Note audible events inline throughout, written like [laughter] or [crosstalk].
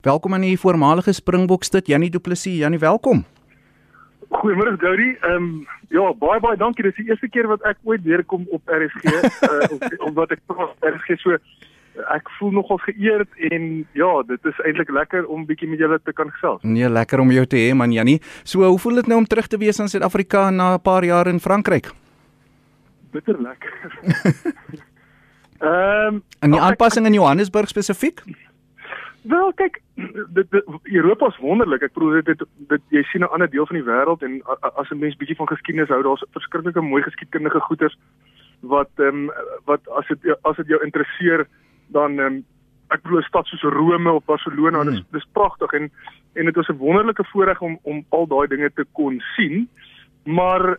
Welkom aan die voormalige Springbok stit Jannie Du Plessis. Jannie, welkom. Goeiemôre Goudy. Ehm um, ja, baie baie dankie. Dis die eerste keer wat ek ooit weer kom op RSG uh, [laughs] omdat ek praat RSG so ek voel nogal geëerd en ja, dit is eintlik lekker om bietjie met julle te kan gesels. Nee, lekker om jou te hê man Jannie. So, hoe voel dit nou om terug te wees in Suid-Afrika na 'n paar jaar in Frankryk? Bitter lekker. [laughs] Ehm um, en die aanpassing in Johannesburg spesifiek? Wel kyk, dit, dit Europa is wonderlik. Ek bedoel dit, dit dit jy sien 'n ander deel van die wêreld en as 'n mens bietjie van geskiedenis hou, daar's verskriklike mooi geskiedkundige goeters wat ehm um, wat as dit as dit jou interesseer dan ehm um, ek bedoel 'n stad soos Rome of Barcelona, hmm. dis dis pragtig en en dit was 'n wonderlike voorreg om om al daai dinge te kon sien. Maar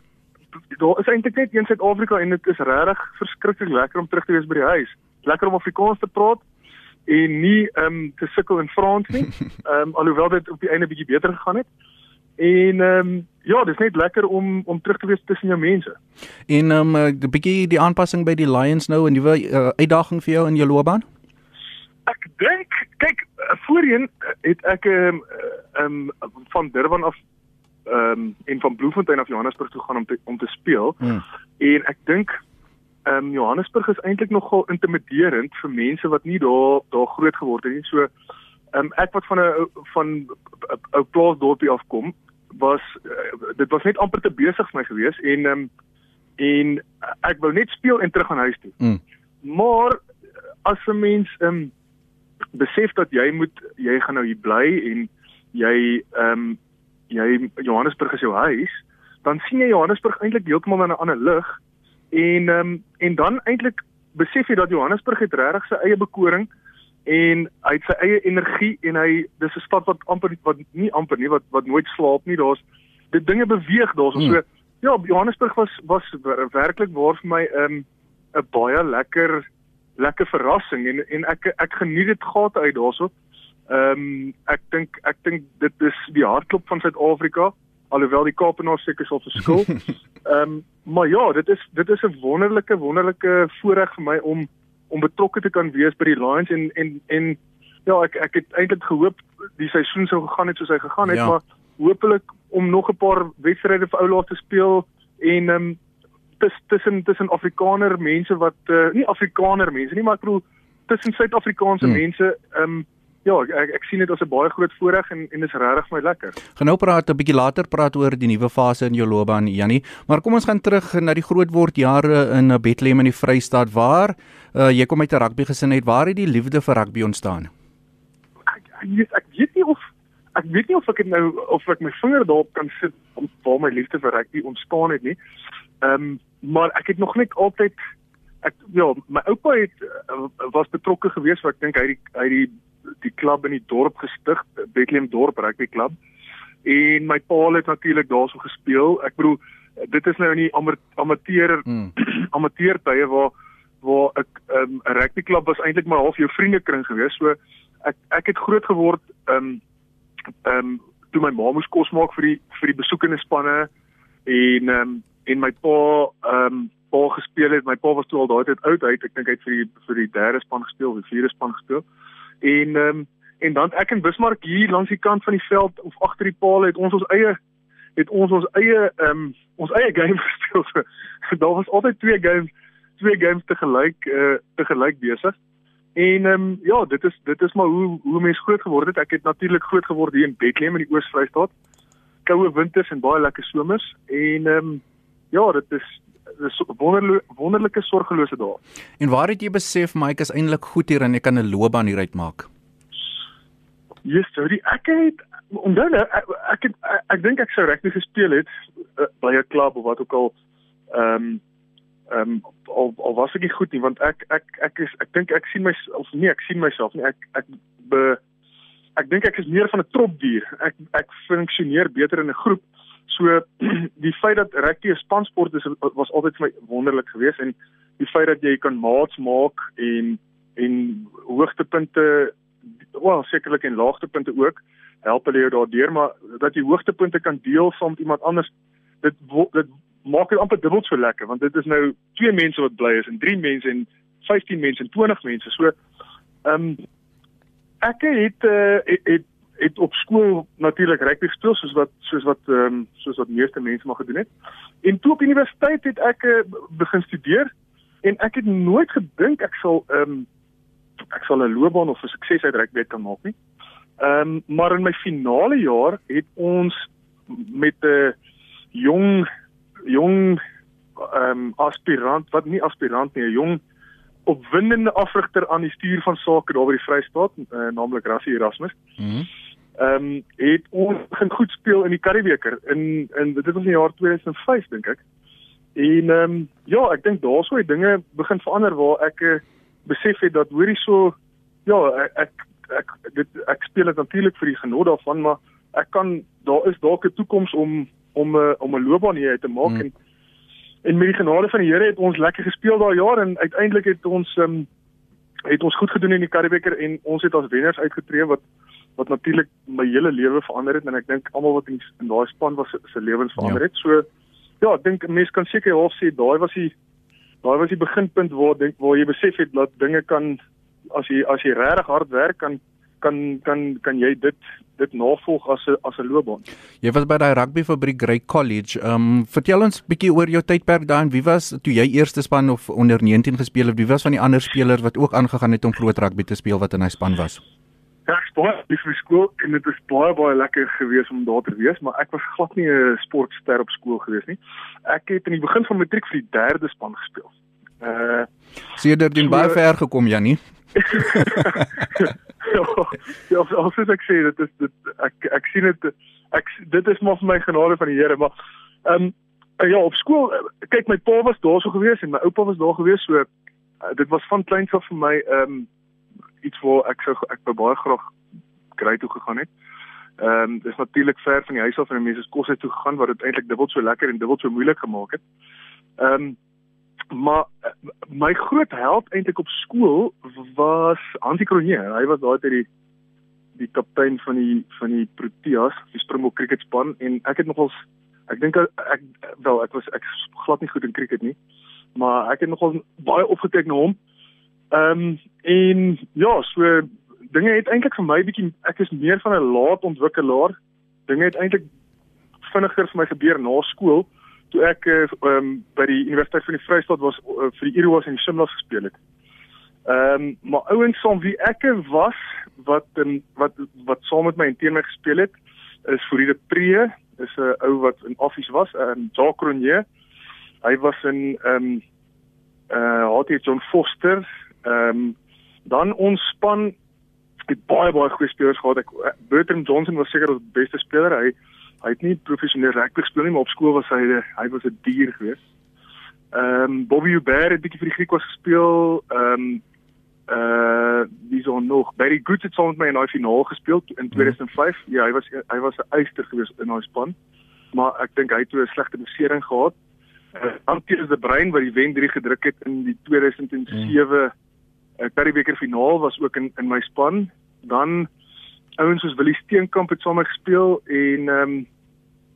daar is eintlik net een Suid-Afrika en dit is regtig verskriklik lekker om terug te wees by die huis. Lekker om Afrikaans te praat en nie ehm um, te sukkel in Frans nie. [laughs] Ehm um, alhoewel dit op die einde bietjie beter gegaan het. En ehm um, ja, dis net lekker om om terug te wees tussen jou mense. En ehm um, die bietjie die aanpassing by die Lions nou 'n nuwe uh, uitdaging vir jou in jou loopbaan? Ek dink kyk voorheen het ek ehm um, um, van Durban af ehm um, en van Bloemfontein af Johannesburg toe gaan om te om te speel. Hmm. En ek dink ehm um, Johannesburg is eintlik nogal intimiderend vir mense wat nie daar daar groot geword het nie. So ehm um, ek wat van 'n van 'n ou plaasdorpie afkom, was uh, dit was net amper te besig vir my gewees en ehm um, en ek wou net speel en terug gaan huis toe. Mm. Maar as 'n mens ehm um, besef dat jy moet jy gaan nou hier bly en jy ehm um, jy Johannesburg is jou huis, dan sien jy Johannesburg eintlik heeltemal in 'n ander lig En ehm um, en dan eintlik besef jy dat Johannesburg het regtig sy eie bekoring en hy het sy eie energie en hy dis 'n stad wat amper wat nie amper nie wat wat nooit slaap nie. Daar's dit dinge beweeg daar's hmm. so. Ja, Johannesburg was was werklik waar vir my 'n um, 'n baie lekker lekker verrassing en en ek ek geniet dit gate uit daarso. Ehm um, ek dink ek dink dit is die hartklop van Suid-Afrika alhoewel die Kaapenaars seker sal verskil. [laughs] Ehm um, maar ja, dit is dit is 'n wonderlike wonderlike voorreg vir my om om betrokke te kan wees by die Lions en en en ja, ek ek het eintlik gehoop die seisoen sou gegaan het soos hy gegaan het, ja. maar hopelik om nog 'n paar wedstryde vir oulaas te speel en ehm um, tussen tussen Afrikaner mense wat uh, nie Afrikaner mense nie, maar ek bedoel tussen Suid-Afrikaanse hmm. mense ehm um, Ja, ek ek sien dit as 'n baie groot voorreg en en dis regtig vir my lekker. Genou praat 'n bietjie later praat oor die nuwe fase in jou loopbaan Jannie, maar kom ons gaan terug na die grootword jare in Bethlehem in die Vrystaat waar uh, jy kom uit 'n rugby gesin het. Waar het die liefde vir rugby ontstaan? Ek ek, ek weet nie of ek weet nie of ek nou of ek my vinger daarop kan sit om waar my liefde vir rugby ontstaan het nie. Ehm um, maar ek het nog net altyd ek ja, my oupa het uh, was betrokke geweest wat ek dink hy die hy die die klub in die dorp gestig, Bethlehem Dorp Rugby Club. En my pa het natuurlik daarso gespeel. Ek bedoel dit is nou in die amateur [clears throat] mm. amateur tye waar waar ek ehm, 'n um, rugby klub was eintlik maar half jou vriendekring gewees. So ek ek het groot geword ehm um, ehm um, toe my ma moes kos maak vir die vir die besoekende spanne en ehm um, en my pa ehm um, pa gespeel het. My pa was toe al daai tyd oud. Het ek dink hy het vir die vir die derde span gespeel, die vierde span gespeel. En ehm um, en dan ek in Bismarck hier langs die kant van die veld of agter die paal het ons ons eie het ons ons eie ehm um, ons eie game [laughs] gespeel. So daar was altyd twee games, twee games te gelyk eh uh, te gelyk besig. En ehm um, ja, dit is dit is maar hoe hoe mense groot geword het. Ek het natuurlik groot geword hier in Bethlehem in die Oos-Vrystaat. Koue winters en baie lekker somers en ehm um, ja, dit is dis wonderlike wonderlike sorgelose dae. En waar het jy besef Mike is eintlik goed hier en jy kan 'n loopbaan hieruit maak? Yes, sorry, ek het onthou nou ek ek, ek, ek, ek dink ek sou regtig gespeel het uh, by 'n klub of wat ook al ehm um, ehm um, of of was ek nie goed nie want ek ek ek is ek dink ek sien myself nee, ek sien myself nie ek ek be, ek dink ek is meer van 'n tropdier. Ek ek funksioneer beter in 'n groep. So [clears throat] die feit dat rugby 'n spansport is was altyd vir my wonderlik geweest en die feit dat jy kan maats maak en en hoogtepunte wel sekerlik en laagtepunte ook help hulle jou daardeur maar dat jy hoogtepunte kan deel saam met iemand anders dit dit maak dit amper dubbel so lekker want dit is nou twee mense wat bly is en drie mense en 15 mense en 20 mense. So ehm um, ek het uh, het, het het op skool natuurlik rugby gespeel soos wat soos wat ehm um, soos wat meeste mense maar gedoen het. En toe op universiteit het ek uh, begin studeer en ek het nooit gedink ek sal ehm um, ek sal 'n loopbaan of 'n sukses uit rugby kan maak nie. Ehm um, maar in my finale jaar het ons met 'n uh, jong jong ehm um, aspirant wat nie aspirant nie, 'n jong opwindende afrigter aan die stuur van sake daar by die Vrystaat, uh, naamlik Rassie Erasmus. Mm ehm um, het ons begin goed speel in die Karibeker in in dit was in die jaar 2005 dink ek. En ehm um, ja, ek dink daarso het dinge begin verander waar ek uh, besef het dat hoorie so ja, ek ek dit ek speel dit natuurlik vir die genot daarvan, maar ek kan daar is dalk 'n toekoms om om 'n uh, om 'n loopbaan hier uit te maak mm. en en met die genade van die Here het ons lekker gespeel daai jaar en uiteindelik het ons um, het ons goed gedoen in die Karibeker en ons het as wenners uitgetree wat wat natuurlik my hele lewe verander het en ek dink almal wat in, in daai span was se lewens verander ja. het. So ja, ek dink mense kan seker half sê daai was die daai was die beginpunt waar dink waar jy besef het dat dinge kan as jy as jy regtig hard werk kan kan kan kan jy dit dit navolg as 'n as 'n loopbaan. Jy was by daai rugby fabriek Grey College. Ehm um, vertel ons bietjie oor jou tydperk daar en wie was toe jy eerste span of onder 19 gespeel het? Wie was van die ander spelers wat ook aangegaan het om groot rugby te speel wat in hy span was? Ek baie lief vir skool en dit is baie baie lekker gewees om daar te wees, maar ek was glad nie 'n sportster op skool gewees nie. Ek het in die begin van matriek vir die derde span gespeel. Uh jy dit baie ver gekom Jannie? [laughs] ja, ja, as ek sê dit is dit ek ek sien dit ek dit is maar vir my genade van die Here, maar ehm um, ja, op skool kyk my pa was daar so gewees en my oupa was daar gewees, so uh, dit was van kleins af vir my ehm um, iets waar ek sou ek baie graag kry toe gegaan het. Ehm um, dis natuurlik ver van die huis af en mense se kos het toe gegaan wat dit eintlik dubbel so lekker en dubbel so moeilik gemaak het. Ehm um, maar eh, my groot held eintlik op skool was Antie Cronje. Hy was daai tyd die die kaptein van die van die Proteas, die Springbok cricketspan en ek het nogals ek dink ek wel ek was ek glad nie goed in cricket nie, maar ek het nogal baie opgekyk na hom. Ehm um, en ja, so dinge het eintlik vir my bietjie ek is meer van 'n laat ontwikkelaar. Dinge het eintlik vinniger vir my gebeur na skool toe ek ehm uh, um, by die Universiteit van die Vrystaat was uh, vir die Iroas en die Simlas gespeel het. Ehm um, maar ouens saam wie ek was wat in wat wat saam met my en teen my gespeel het is Fourie de Pre, is 'n ou wat in office was, ehm um, Jacques Cronje. Hy was in ehm um, eh uh, HT John Foster. Ehm um, dan ons span het baie baie goeie spelers gehad. Ek Bertrand Johnson was seker ons beste speler. Hy hy het nie professioneel rugby gespeel nie, maar op skool was hy hy was 'n dier geweest. Ehm um, Bobby Hubert het bietjie vir die Griekwas gespeel. Ehm um, eh uh, wie so nog Barry Goods het saam met my in daai finaal gespeel in 2005. Mm. Ja, hy was hy was 'n eyster geweest in daai span. Maar ek dink hy het 'n slegte besering gehad. Uh, eh, Antius de Bruin wat die wen 3 gedruk het in die 2007 mm. Uh, Currie finaal was ook in in my span. Dan ouens soos Willie Steenkamp het saam gespeel en ehm um,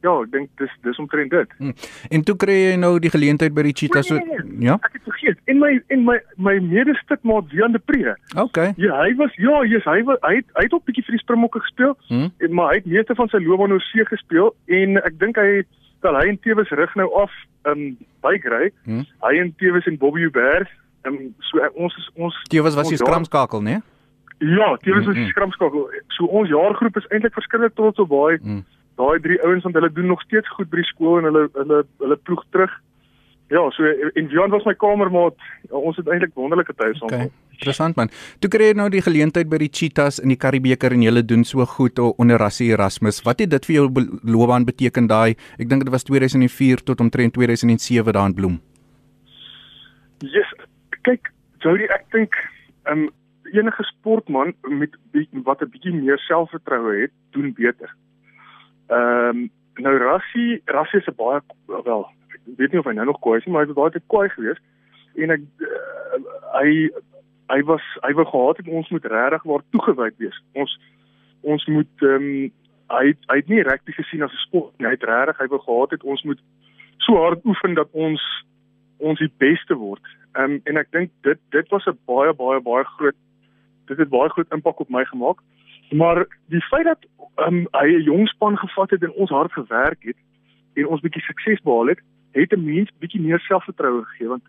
ja, ek dink dis dis omtrent dit. Hmm. En toe kry jy nou die geleentheid by die Cheetahs so nee, nee, nee. ja. Ek het vergeet. En my en my my medestuk maat Jan de Pre. Okay. Ja, hy was ja, yes, hy was hy het, hy het op bietjie vir die Springbokke gespeel. Hmm. En maar hy het meeste van sy loopbaan oor see gespeel en ek dink hy wel hy en Tewes rig nou af um bike ry. Hmm. Hy en Tewes en Bobby Um so ons is ons Tewes was die skramskakel, né? Nee? Ja, is 'n mm, skramskakel. So ons jaargroep is eintlik verskillend trots op baie. Mm. Daai drie ouens want hulle doen nog steeds goed by die skool en hulle hulle hulle ploeg terug. Ja, so en Jan was my kamermaat. Ja, ons het eintlik wonderlike tye saam. Okay. Interessant man. Toe kry jy nou die geleentheid by die Cheetahs in die Karibeker en julle doen so goed onder Rassie Erasmus. Wat het dit vir jou loopbaan beteken daai? Ek dink dit was 2004 tot omtrent 2007 daar in Bloem. Yes, kyk, Jody, ek dink um, enige sportman met wat 'n bietjie meer selfvertroue het, doen beter. Ehm um, nou Rassie, Rassie is 'n baie wel, ek weet nie of hy nou nog kwaai is, maar hy was baie te kwaai geweest en ek uh, hy hy was hy wou gehad het ons moet regtig waar toegewyd wees. Ons ons moet ehm um, hy hy het nie regtig gesien as 'n sport nie. Hy het regtig hy wou gehad het ons moet so hard oefen dat ons ons die beste word. Ehm um, en ek dink dit dit was 'n baie baie baie groot dit het baie groot impak op my gemaak. Maar die feit dat um, hy 'n jong span gevat het en ons hard gewerk het en ons bietjie sukses behaal het, het 'n mens bietjie meer selfvertroue gegee want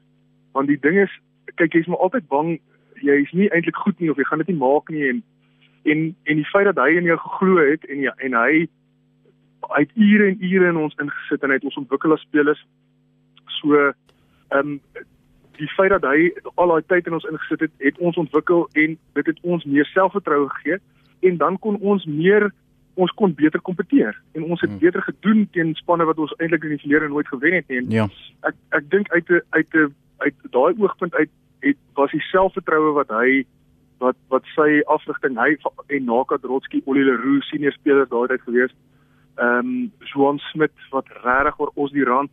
want die ding is kyk jy's maar altyd bang jy is nie eintlik goed nie of jy gaan dit nie maak nie en en en die feit dat hy in jou geglo het en ja en hy het ure en ure in ons ingesit en hy het ons ontwikkel as spelers so ehm um, die feit dat hy al daai tyd in ons ingesit het het ons ontwikkel en dit het ons meer selfvertroue gegee en dan kon ons meer ons kon beter kompeteer en ons het hmm. beter gedoen teen spanne wat ons eintlik in die verlede nooit gewen het nie. Ja. Ek ek dink uit 'n uit 'n uit daai oogpunt uit het was die selfvertroue wat hy wat wat sy afrigting hy en Naka Drotski, Olie Leroux senior spelers daai tyd gewees. Ehm um, Johan Smit wat regtig oor ons die rand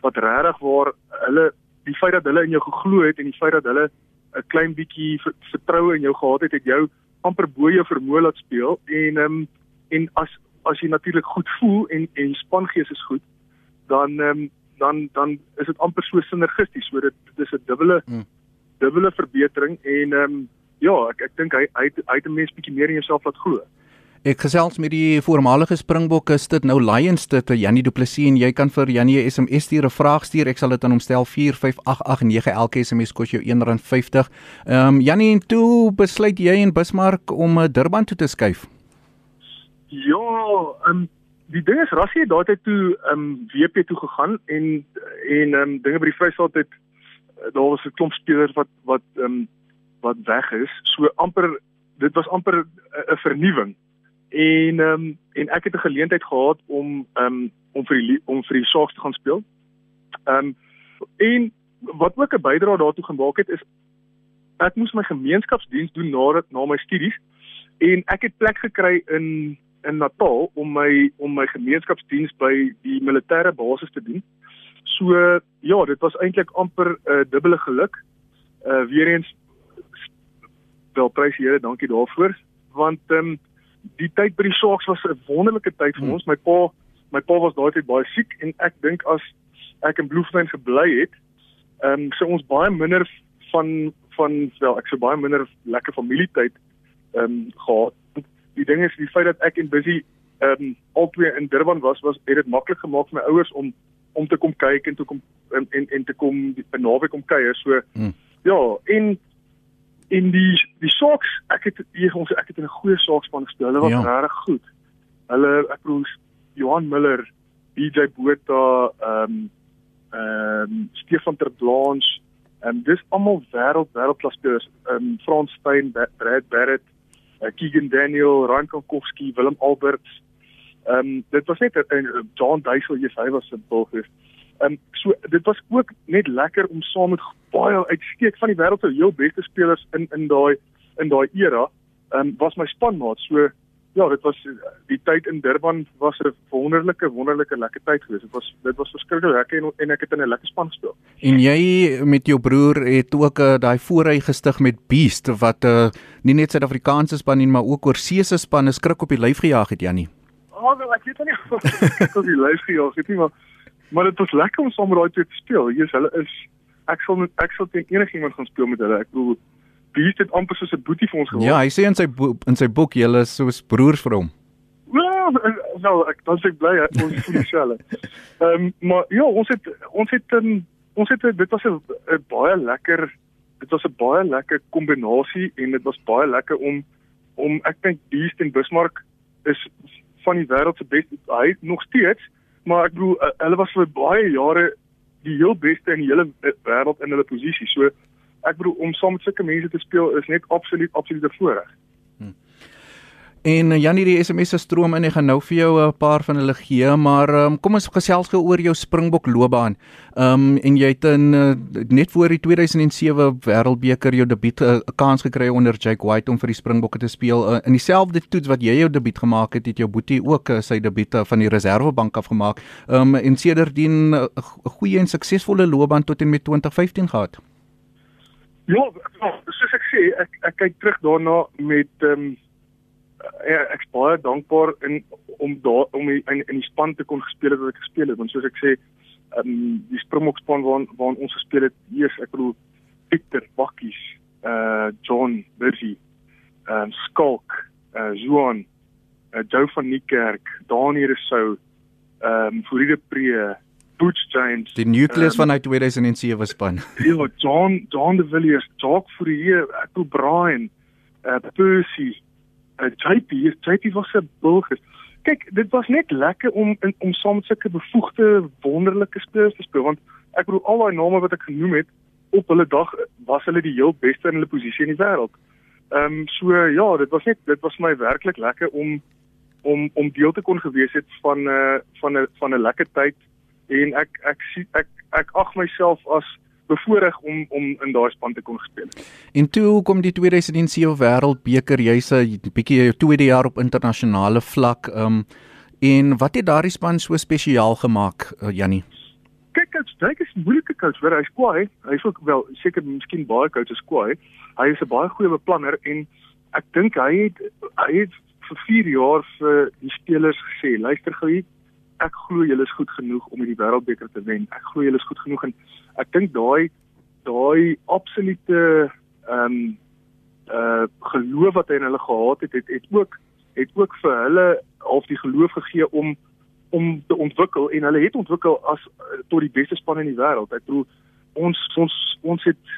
wat regtig waar hulle die feit dat hulle in jou geglo het en die feit dat hulle 'n klein bietjie vertroue in jou gehad het, het jou amper bo jou vermoë laat speel. En ehm um, en as as jy natuurlik goed voel en en spangees is goed dan ehm um, dan dan is dit amper so sinergisties. So dit, dit is 'n dubbele hmm. dubbele verbetering en ehm um, ja ek ek dink hy hy hy het 'n mens bietjie meer in jouself laat glo Ek gesels met die voormalige Springbokke sit nou Lions dit Jannie Du Plessis en jy kan vir Jannie 'n SMS stuur 'n vraag stuur ek sal dit aan hom stel 45889 elke SMS kos jou R1.50. Ehm um, Jannie en toe besluit jy en Bismarck om uh, Durban toe te skuif. Ja, ehm um, die ding is Rassie het daai toe ehm um, WP toe gegaan en en ehm um, dinge by die Vrystaat het daar was 'n klomp spelers wat wat ehm um, wat weg is. So amper dit was amper 'n vernuwing en ehm um, en ek het 'n geleentheid gehad om ehm um, om vir die om vir die Sharks te gaan speel. Ehm um, en wat ook 'n bydrae daartoe gemaak het is ek moes my gemeenskapsdiens doen na na my studies en ek het plek gekry in in Natal om my om my gemeenskapsdiens by die militêre basis te doen. So ja, dit was eintlik amper 'n uh, dubbele geluk. Uh weer eens wel prys die Here, dankie daarvoor want ehm um, die tyd by die Sharks was 'n wonderlike tyd vir hmm. ons. My pa, my pa was daai tyd baie siek en ek dink as ek in Bloemfontein gebly het, ehm um, sou ons baie minder van van wel, ek sou baie minder lekker familietyd ehm um, gehad. Die ding is die feit dat ek en Busy ehm um, albei in Durban was, was het dit maklik gemaak vir my ouers om om te kom kyk en toe kom en en, en te kom 'n naweek kom kuier. So hmm. ja, en en die die Sharks, ek het hier ons ek het 'n goeie Sharkspan gespeel. Hulle was ja. regtig goed. Hulle ek bedoel Johan Miller, DJ Botha, ehm um, ehm um, Stefan Terblanche en dis almal wêreld wêreldklas spelers. Ehm um, Frans Steyn, Brad Barrett, uh, Keegan Daniel, Ryan Kankowski, Willem Alberts. Ehm um, dit was net 'n John Duisel, jy sê hy was 'n bulgus. Ehm um, so dit was ook net lekker om saam met baie uitsteek van die wêreld se heel beste spelers in in daai in daai era. Ehm um, was my spanmaat. So ja, dit was die tyd in Durban was 'n wonderlike wonderlike lekker tyd geweest. Dit was dit was verskriklik lekker en en ek het in 'n lekker span gespeel. En jy met jou broer het ook uh, daai voorry gestig met Beast wat uh, nie net Suid-Afrikaanse span nie, maar ook oor see se spanne skrik op die lyf gejaag het, Jannie. Ah, oh, wel ek weet nie [laughs] of ek op die lyf gejaag het nie, maar Maar dit was lekker om saam met daai twee te speel. Is hulle is ek sal met ek sal teen enigiemand gaan speel met hulle. Ek bedoel wie het amper soos 'n boetie vir ons geword. Ja, hy sê in sy in sy boek julle is soos broers vir hom. Ja, nou ek dan sê bly ons voel dieselfde. [laughs] Ehm um, maar ja, ons het ons het um, ons het dit was 'n baie lekker dit was 'n baie lekker kombinasie en dit was baie lekker om om ek dink Beast en Bismarck is van die wêreld se beste hy nog steeds maar ek bedoel uh, hulle was vir baie jare die heel beste in die hele wêreld in hulle posisie. So ek bedoel om saam met sulke mense te speel is net absoluut absolute voorreg. En uh, Janie die SMS se stroom in, ek gaan nou vir jou 'n paar van hulle gee, maar um, kom ons gesels gou oor jou Springbok loopbaan. Ehm um, en jy het in uh, net voor die 2007 Wêreldbeker jou debuut 'n uh, kans gekry onder Jake White om vir die Springbokke te speel. Uh, in dieselfde toets wat jy jou debuut gemaak het, het jou boetie ook uh, sy debuut uh, van die Reservebank af gemaak. Ehm um, en sedertdien 'n uh, goeie en suksesvolle loopbaan tot en met 2015 gehad. Ja, soos ek sê, ek ek kyk terug daarna met ehm um, ja, ek is baie dankbaar in om daar om in, in die span te kon gespeel het wat ek gespeel het want soos ek sê ehm um, die Springbok span waar waar ons gespeel het eers ek bedoel Victor Bakkies uh John Burgie ehm um, Skalk, eh uh, Johan, uh, Joe van Niekerk, Daniel Rousseau, ehm um, Furide Pre, Butch James. Die nucleus um, van hy 2007 span. [laughs] Ja, John John de Villiers, Jock Fourier, Apple Brian, eh uh, Percy, eh uh, JP, JP was 'n bulgus. Kyk, dit was net lekker om in, om saam met sulke bevoegde wonderlike spelers te speel want ek bedoel al daai name wat ek genoem het op hulle dag was hulle die heel beste in hulle posisie in die wêreld. Ehm um, so ja, dit was net dit was vir my werklik lekker om om om deel te kon gewees het van 'n uh, van 'n van 'n lekker tyd en ek ek sien ek ek ag myself as bevoorreg om om in daai span te kon speel. En toe kom die 2007 Wêreldbeker, jy's 'n bietjie jou tweede jaar op internasionale vlak. Ehm um, en wat het daardie span so spesiaal gemaak, uh, Jannie? Kyk, coach, Dyk is 'n moeilike coach, maar hy's kwaai. Hy's ook wel seker miskien baie coaches kwaai. Hy is 'n baie goeie beplanner en ek dink hy het hy het vir 4 jaar vir die spelers gesê, luister gou hier, ek glo julle is goed genoeg om die wêreldbeker te wen. Ek glo julle is goed genoeg en ek dink daai daai absolute ehm um, uh geloof wat hy in hulle gehad het, het het ook het ook vir hulle half die geloof gegee om om te ontwikkel en hulle het ontwikkel as uh, tot die beste span in die wêreld. Ek bedoel ons ons ons het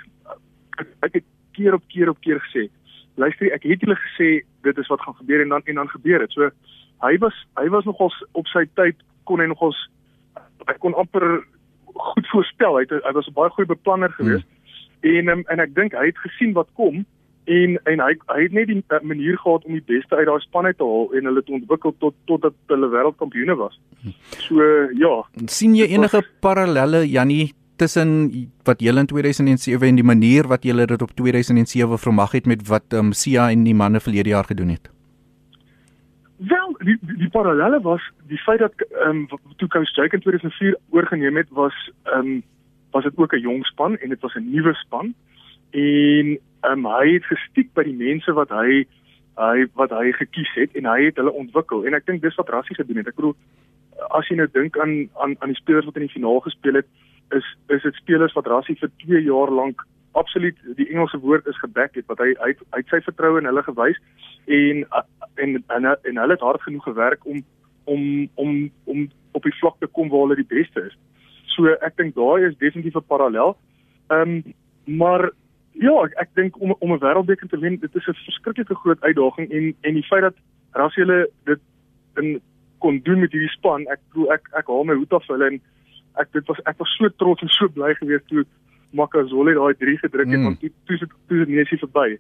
ek het keer op keer op keer gesê luister ek het julle gesê dit is wat gaan gebeur en dan en dan gebeur dit. So hy was hy was nogals op sy tyd kon hy nogals hy kon amper goed voorspel. Hy het, hy was 'n baie goeie beplanner geweest. Hmm. En um, en ek dink hy het gesien wat kom en en hy hy het net die uh, manier gehad om die beste uit daai span uit te haal en hulle te ontwikkel tot totdat hulle wêreldkampioene was. So ja, sien jy enige parallelle Jannie tussen wat julle in 2007 en die manier wat julle dit op 2007 vermag het met wat ehm um, Sia en die manne verlede jaar gedoen het? Wel, die die, die parallelle was die feit dat ehm um, toe Coach Jake in 2004 oorgeneem het was ehm um, was dit ook 'n jong span en dit was 'n nuwe span. En ehm um, hy het gestiek by die mense wat hy hy wat hy gekies het en hy het hulle ontwikkel. En ek dink dis wat Rassie gedoen het. Ek bedoel as jy nou dink aan aan aan die spelers wat in die finaal gespeel het, is is dit spelers wat Rassie vir 2 jaar lank absoluut die Engelse woord is geback het wat hy uit uit sy vertroue in hulle gewys. En en en, en hulle het hard genoeg gewerk om om om om op die vlak te kom waar hulle die beste is. So ek dink daai is definitief 'n parallel. Ehm um, maar ja, ek, ek dink om om 'n wêreldbeker te wen, dit is 'n verskriklike groot uitdaging en en die feit dat Rassie hulle dit in kon doen met hierdie span, ek glo ek ek haal my hoed af vir hulle en ek dit was ek was so trots en so bly gewees toe Makazole daai 3 gedruk het mm. want toe toe toe is nie verby.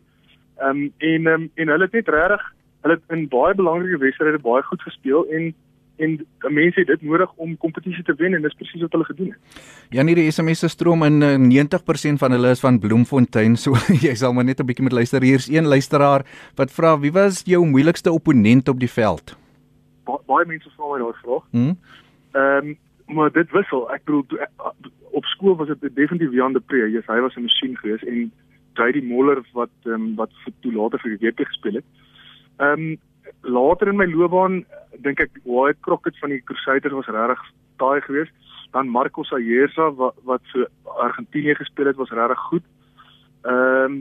Ehm um, en um, en hulle het net regtig hulle het in baie belangrike wedstryde baie goed gespeel en en mense het dit nodig om kompetisie te wen en dis presies wat hulle gedoen het. Ja, nie die SMS se stroom in 90% eh, van hulle is van Bloemfontein, [laughs] so jy sal maar net 'n bietjie met luister. Hier's een luisteraar wat vra wie was jou moeilikste opponent op die veld? Ba baie mense vra my daai vraag. Hm? Ehm um, maar dit wissel. Ek bedoel toe, op skool was dit definitief Jan de Pre. Yes, hy was 'n masjien geweest en JD Moller wat um, wat toe later vir die WP gespeel het. Ehm um, later in my loopbaan dink ek Wyatt Crockett van die Crusaders was regtig taai geweest. Dan Marcos Ayerza wat wat vir Argentinië gespeel het was regtig goed. Ehm um,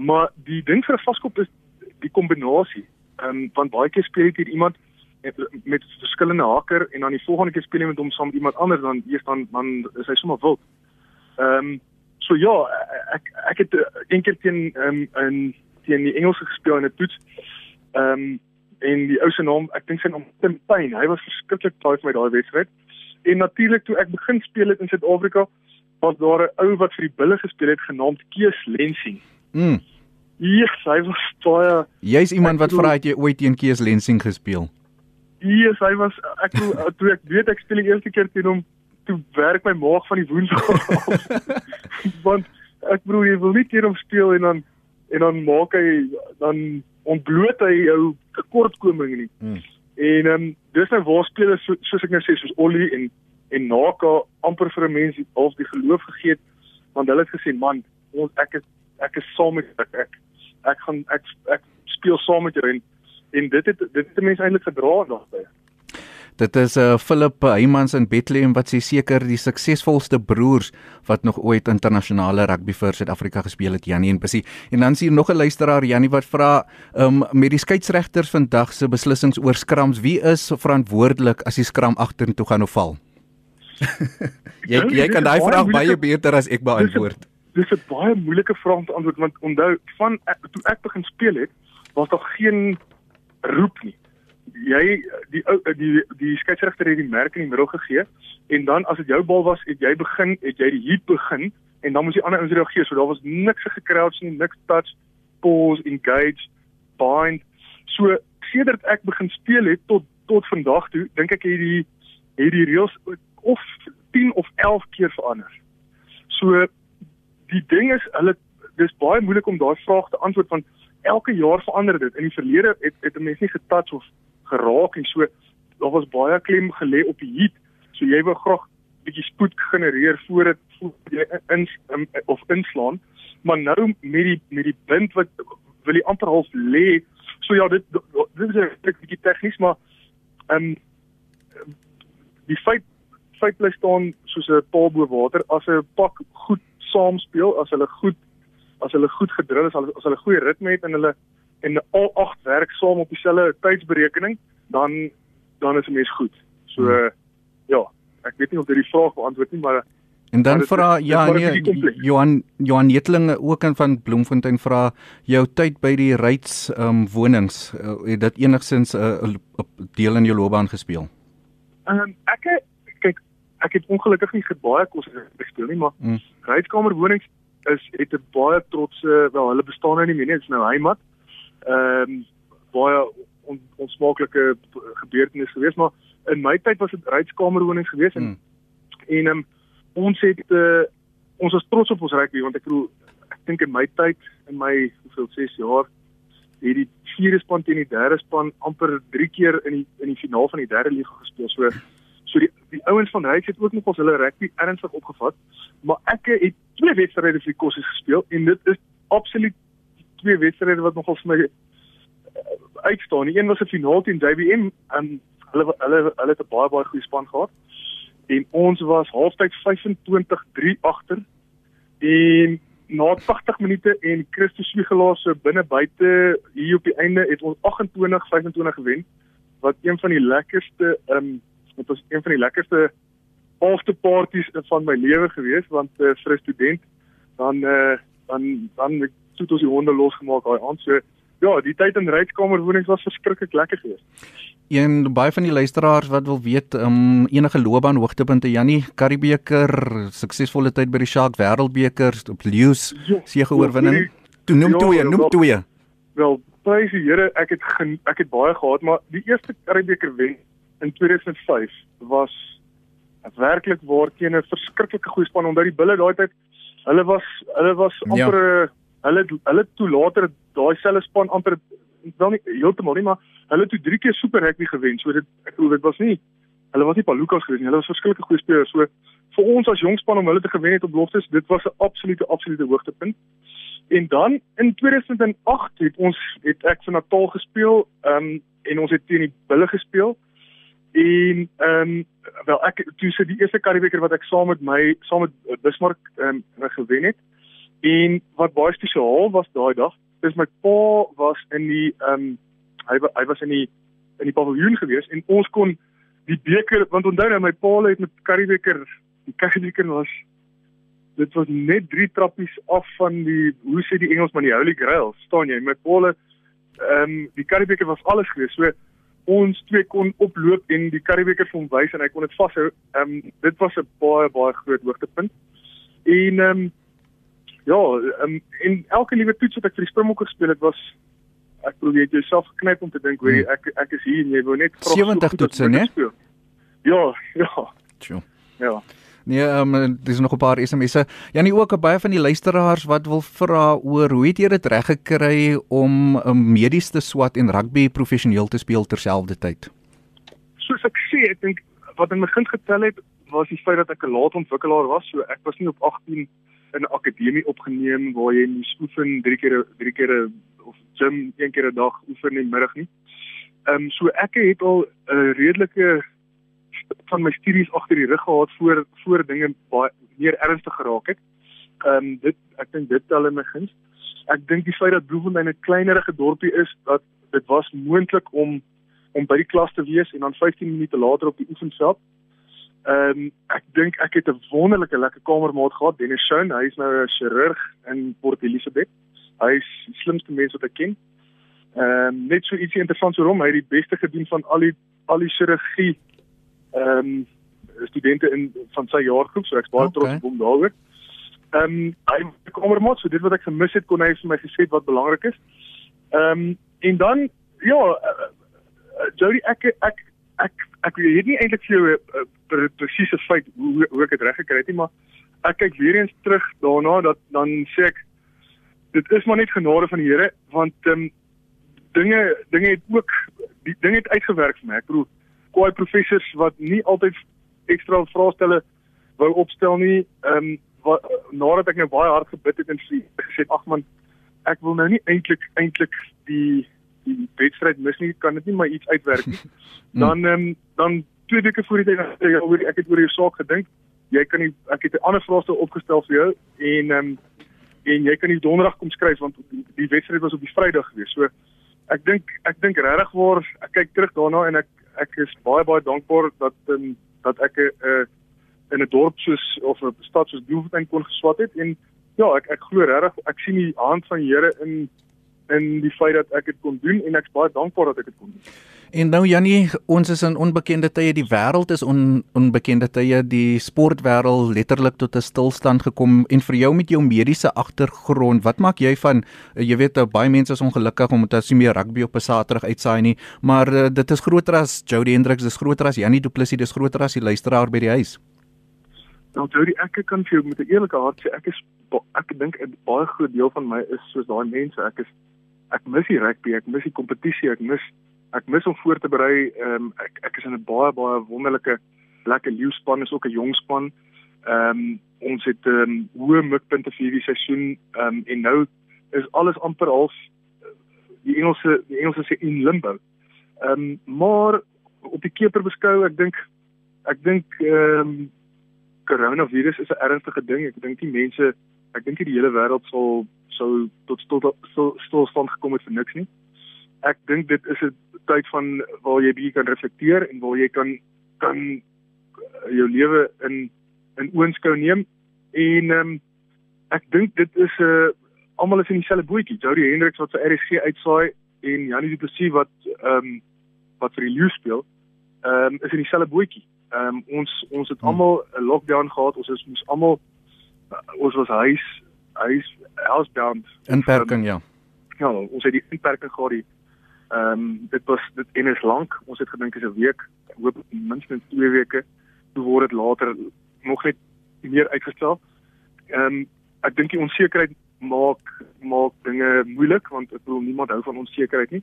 maar die ding vir 'n vaskop is die kombinasie. Ehm um, want baie keer speel jy iemand met verskillende haker en dan die volgende keer speel jy met hom saam met iemand anders dan eers dan dan is hy sommer wild. Ehm um, so ja, ek ek het uh, een keer teen ehm um, in teen die Engelse gespeel in 'n toets. Ehm um, en die ou se naam, ek dink sy naam Tim Payne. Hy was verskriklik taai vir my daai wedstryd. En natuurlik toe ek begin speel het in Suid-Afrika, was daar 'n ou wat vir die Bulle gespeel het genaamd Kees Lensing. Mm. Ja, hy was baie Jy's iemand wat vra het jy ooit teen Kees Lensing gespeel? Yes, hy was ek toe, toe ek weet ek speel die eerste keer teen hom, toe werk my maag van die woensdag. [laughs] Want ek bedoel jy wil nie teen hom speel en dan en dan maak hy dan ontbloot hy jou tekortkoming nie. Hmm. En ehm um, dis nou waar spelers so, soos ek nou sê soos Ollie en en Naka amper vir 'n mens half die geloof gegee het want hulle het gesê man, ons ek is ek is saam met ek ek, ek gaan ek ek speel saam met jou en en dit het dit het mense eintlik gedra daarbey. Dit is 'n uh, Philip Heymans in Bethlehem wat seker die suksesvolste broers wat nog ooit internasionale rugby vir Suid-Afrika gespeel het, Janie en Bessie. En dan sien nog 'n luisteraar Janie wat vra um, met die skeieregters vandag se beslissings oor skrams, wie is verantwoordelik as die skram agtertoe gaan of val? [laughs] jy jy kan daai vraag baie beter as ek beantwoord. Dis 'n baie moeilike vraag om te antwoord want onthou van toe ek begin speel het, was daar geen roep nie jy die die die, die skeieregter het die merk in die middel gegee en dan as dit jou bal was, het jy begin, het jy die heat begin en dan moes die ander ouens reageer. So daar was niks gekrouch nie, niks touch, pause, engage, bind. So sedert ek begin speel het tot tot vandag toe, dink ek hierdie hierdie reëls of 10 of 11 keer verander. So die ding is hulle dis baie moeilik om daai vraag te antwoord want elke jaar verander dit. In die verlede het het 'n mens nie getouch of geraak en so daar was baie klem gelê op die heat. So jy wou graag bietjie spoed genereer voor dit voor jy in of inslaan. Maar nou met die met die bind wat wil jy amper half lê. So ja, dit dit is 'n bietjie tegnies, maar ehm um, die feit feit bly staan soos 'n paal bo water as 'n pak goed saam speel, as hulle goed as hulle goed gedrul is, as hulle goeie ritme het en hulle en al agt werk saam op dieselfde tydsberekening, dan dan is 'n mens goed. So hmm. ja, ek weet nie of dit die vraag beantwoord nie, maar En dan vra ja nee Johan Johan Netlinge ook in van Bloemfontein vra jou tyd by die Ryds ehm um, wonings uh, het dit enigsins 'n uh, uh, deel in jou loopbaan gespeel? Ehm um, ek kyk ek het ongelukkig nie baie kos gespeel nie maar mm. Rydskamer wonings is het 'n baie trotse wel hulle bestaan nou nie meer nie dit is nou Heimat ehm um, baie on, onsmaaklike gebeurtenisse geweest maar in my tyd was dit rydskamerwonings geweest en mm. en um, ons het uh, ons was trots op ons rugby want ek bedoel ek dink in my tyd in my hoeveel 6 jaar het die vierde span teen die derde span amper 3 keer in die in die finaal van die derde liga gespeel so so die die ouens van Ryds het ook nog ons hulle rugby ernstig opgevat maar ek het twee wedstryde vir die Kossies gespeel en dit is absoluut twee wedstryde wat nogal vir my uh, uitstaan. Die een was 'n finaal teen JBM en hulle hulle hulle het 'n baie baie goeie span gehad. En ons was halftyd 25-3 agter. En na 80 minute en Christus Swigelaar se binne buite hier op die einde het ons 28-25 gewen wat een van die lekkerste um, dit was een van die lekkerste after parties van my lewe gewees want uh, vir 'n student dan uh, dan dan toe ons die honde losgemaak daai aand. So ja, die tyd in ryskamerwonings was verskriklik lekker geweest. En baie van die luisteraars wat wil weet, um enige loopbaan hoogtepunte Jannie Karibeker, suksesvolle tyd by die Shark Wêreldbeker op Lewis sege oorwinning. Toe noem ja, twee, noem twee. Wel, prys die Here, ek het gen, ek het baie gehad, maar die eerste Karibeker wen in 2005 was werklik waar teen 'n verskriklike goeie span onder die bulle daai tyd. Hulle was hulle was ja. amper ja hulle hulle toe later daai selfe span amper wel nie heeltemal nie, maar hulle toe drie keer super rugby gewen. So dit ek bedoel dit was nie hulle was nie Palukas gewees nie. Hulle was verskillike goeie spelers. So vir ons as jong span om hulle te gewen het op beloftes, dit was 'n absolute absolute hoogtepunt. En dan in 2008 het ons het ek vir Natal gespeel, ehm um, en ons het teen die Bulle gespeel. En ehm um, wel ek toe se die eerste Karibeker wat ek saam met my saam met Bismarck ehm um, gewen het. En wat baie spesiaal was daai dag, is my pa was in die ehm um, hy hy was in die in die paviljoen gewees en ons kon die beker want onthou nou my pa het met Karibeker die Karibeker was dit was net drie trappies af van die hoe sê die Engelsman die Holy Grail staan jy? My pa ehm um, die Karibeker was alles gewees so ons twee kon oploop en die Karibeker vir hom wys en hy kon dit vashou. Ehm um, dit was 'n baie baie groot hoogtepunt. En ehm um, ja, um, en elke liewe toets wat ek vir die Springbokke gespeel het was ek probeer jy jouself geknyp om te dink, weet jy, hmm. ek ek is hier en jy wou net 70 toetse, né? Ja, ja. Tjoe. Ja. Nee, um, dis nog 'n paar SMS'e. Ja, nie ook baie van die luisteraars wat wil vra oor hoe het jy dit reg gekry om 'n um, medies te swat en rugby professioneel te speel terselfdertyd? Soos ek sê, ek dink wat in my begin getel het was die feit dat ek 'n laat ontwikkelaar was, so ek was nie op 18 in 'n akademie opgeneem waar jy moes oefen drie keer drie keer of gym een keer 'n dag oefen in die middag nie. Ehm um, so ek het al 'n redelike van my studies agter die rug gehad voor voor dinge baie meer ernstig geraak het. Ehm um, dit ek dink dit tel in my guns. Ek dink die feit dat Bloemfontein 'n kleinerige dorpie is, dat dit was moontlik om om by die klas te wees en dan 15 minute later op die oefenveld. Ehm um, ek dink ek het 'n wonderlike lekker kamermaat gehad, Dennis Shaun. Hy is nou 'n chirurg in Port Elizabeth. Hy is die slimste mens wat ek ken. Ehm um, net so ietsie interessant oor hom, hy het die beste gedoen van al die al die chirurgie ehm um, studente in van sy jaargroep, so ek's baie okay. trots op hom daaroor. Ehm um, hy mos, so dit wat ek gemis het kon hy vir my gesê wat belangrik is. Ehm um, en dan ja, uh, Jody ek ek ek ek weet nie eintlik vir jou 'n uh, uh, presiese feit hoe hoe ek dit reg gekry het nie, maar ek kyk weer eens terug daarna dat dan sê ek dit is maar net genade van die Here want ehm um, dinge dinge het ook die dinge het uitgewerk vir my. Ek bedoel kwai professors wat nie altyd ekstra vraestelle wou opstel nie. Ehm um, wat nadat ek nou baie hard gebid het en gesê ag man ek wil nou nie eintlik eintlik die die wedstryd mis nie kan dit nie maar iets uitwerk nie. [laughs] Dan ehm um, dan twee weke voor die tyd ja oor ek het oor jou saak gedink. Jy kan nie ek het 'n ander vraestel opgestel vir jou en ehm um, en jy kan nie donderdag kom skryf want die, die wedstryd was op die Vrydag gewees. So ek dink ek dink regtig waar ek kyk terug daarna en ek ek is baie baie dankbaar dat um, dat ek 'n uh, in 'n dorp soos of 'n stad soos Bloemfontein kon geswat het en ja, ek ek glo regtig ek sien die hand van die Here in in die feit dat ek dit kon doen en ek's baie dankbaar dat ek dit kon doen. En nou Jannie, ons is in onbekende tye, die wêreld is on, onbekende tye, die sportwêreld letterlik tot 'n stilstand gekom en vir jou met jou mediese agtergrond, wat maak jy van jy weet baie mense is ongelukkig omdat hulle nie meer rugby op 'n Saterdag uitsaai nie, maar uh, dit is groter as Jody Hendricks, dis groter as Jannie Du Plessis, dis groter as die luisteraar by die huis. Nou Jody, ek kan vir jou met 'n eerlike hart sê ek is ek dink 'n baie groot deel van my is soos daai mense. Ek is ek mis die rugby, ek mis die kompetisie, ek mis ek mis om voor te berei. Ehm um, ek ek is in 'n baie baie wonderlike lekker leeuspan, is ook 'n jong span. Ehm um, ons het ehm um, hoë mikpunte vir hierdie seisoen ehm um, en nou is alles amper half die Engelse die Engelse sê in limbo. Ehm um, maar op die keper beskou, ek dink ek dink ehm um, coronavirus is 'n ernstige ding. Ek dink die mense, ek dink die hele wêreld sal sou tot stil stilstand gekom het vir niks nie. Ek dink dit is 'n tyd van waar jy bietjie kan reflekteer en waar jy kan kan uh, jou lewe in in oënskou neem en um, ek dink dit is 'n uh, almal is in dieselfde bootjie. Jody Hendricks wat vir RSG uitsaai en Janie Du Plessis wat ehm um, wat vir die Leeu speel, ehm um, is in dieselfde bootjie. Ehm um, ons ons het hmm. almal 'n lockdown gehad. Ons is moes almal ons was huis huis housebound. Inperking ja. Ja, ons het die inperking gehad. Ehm um, dit was dit en is lank. Ons het gedink is 'n week, hoop minstens 2 weke. Toe word dit later nog net meer uitgestel. Ehm um, ek dink die onsekerheid maak maak dinge moeilik want ek bedoel niemand hou van onsekerheid nie.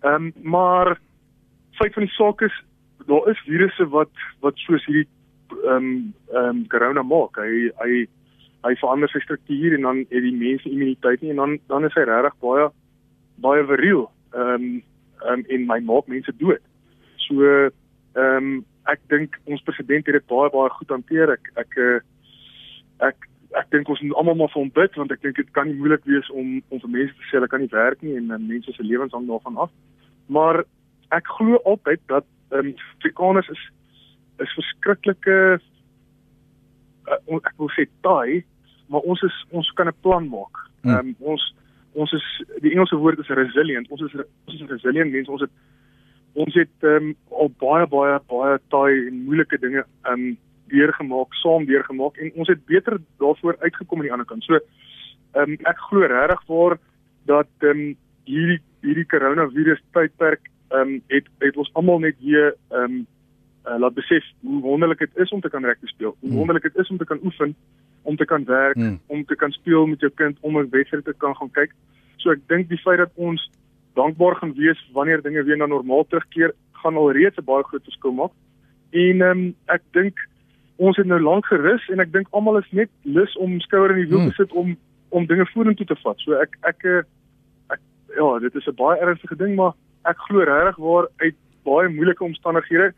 Ehm um, maar feit van die saak is daar is virusse wat wat soos hierdie ehm um, ehm um, corona maak. Hy hy hy verander sy struktuur en dan het die mense immuniteit nie en dan dan is hy regtig baie baie viriel. Ehm um, ehm um, en my maak mense dood. So ehm um, ek dink ons president het dit baie baie goed hanteer. Ek ek eh, ek ek dink ons moet almal maar vir hom bid want ek dink dit kan nie moeilik wees om om vir mense te sê hulle kan nie werk nie en, en mense se lewens hang daarvan af. Maar ek glo altyd dat ehm um, Afrikaners is is verskriklike uh, ek wil sê taai, maar ons is ons kan 'n plan maak. Hmm. Ehm um, ons ons is die Engelse woord is resilient. Ons is ons is resilient mense. Ons het ons het ehm um, al baie baie baie taai en moeilike dinge ehm um, deurgemaak, saam deurgemaak en ons het beter daarvoor uitgekom aan die ander kant. So ehm um, ek glo regtig waar dat ehm um, hierdie hierdie coronavirus tydperk ehm um, het het ons almal net weer ehm um, uh, laat besef hoe wonderlik dit is om te kan rugby speel. Hoe hmm. wonderlik dit is om te kan oefen, om te kan werk, hmm. om te kan speel met jou kind, om 'n wedstryd te kan gaan kyk. So ek dink die feit dat ons dankbaar gaan wees wanneer dinge weer na normaal terugkeer, gaan alreeds 'n baie groot verskil maak. En ehm um, ek dink ons het nou lank gerus en ek dink almal is net lus om skouer in die wiel hmm. te sit om om dinge vorentoe te vat. So ek ek eh, ek ja, dit is 'n baie ernstige ding, maar ek glo regtig waar uit baie moeilike omstandighede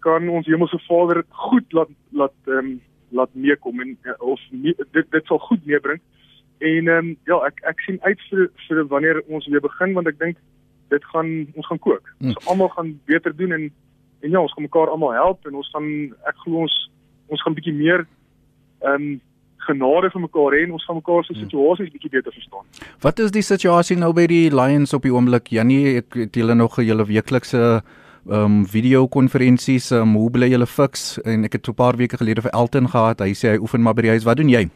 kan ons Hemelse Vader goed laat laat ehm um, laat meekom en of mee, dit dit sal goed meebring. En ehm um, ja, ek ek sien uit vir vir wanneer ons weer begin want ek dink dit gaan ons gaan kook. Hmm. Ons almal gaan beter doen en en ja, ons gaan mekaar almal help en ons gaan ek glo ons ons gaan bietjie meer ehm um, genade vir mekaar hê en ons gaan mekaar se hmm. situasies bietjie beter verstaan. Wat is die situasie nou by die Lions op die oomblik? Janie, ek het julle nog 'n julle weeklikse ehm um, videokonferensies, ehm um, hoe bly julle fiks en ek het so 'n paar weke gelede vir Elton gehad. Hy sê hy oefen maar by die huis. Wat doen jy?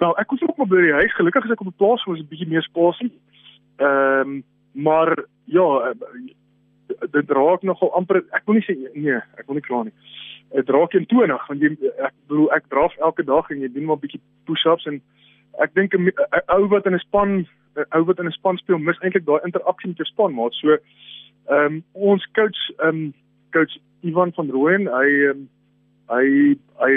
Nou, ek oefen ook maar by die huis. Gelukkig is ek op 'n plaas waar ons 'n bietjie meer spasie. Ehm um, maar ja, dit raak nogal amper ek wil nie sê nee, ek wil nie kla nie. Dit raak eentonig want jy ek bedoel ek draf elke dag en jy doen maar bietjie push-ups en ek dink 'n ou wat in 'n span ou wat in 'n span speel mis eintlik daai interaksie met jou span maat. So ehm um, ons coach ehm um, coach Ivan van Rooyen, hy um, hy hy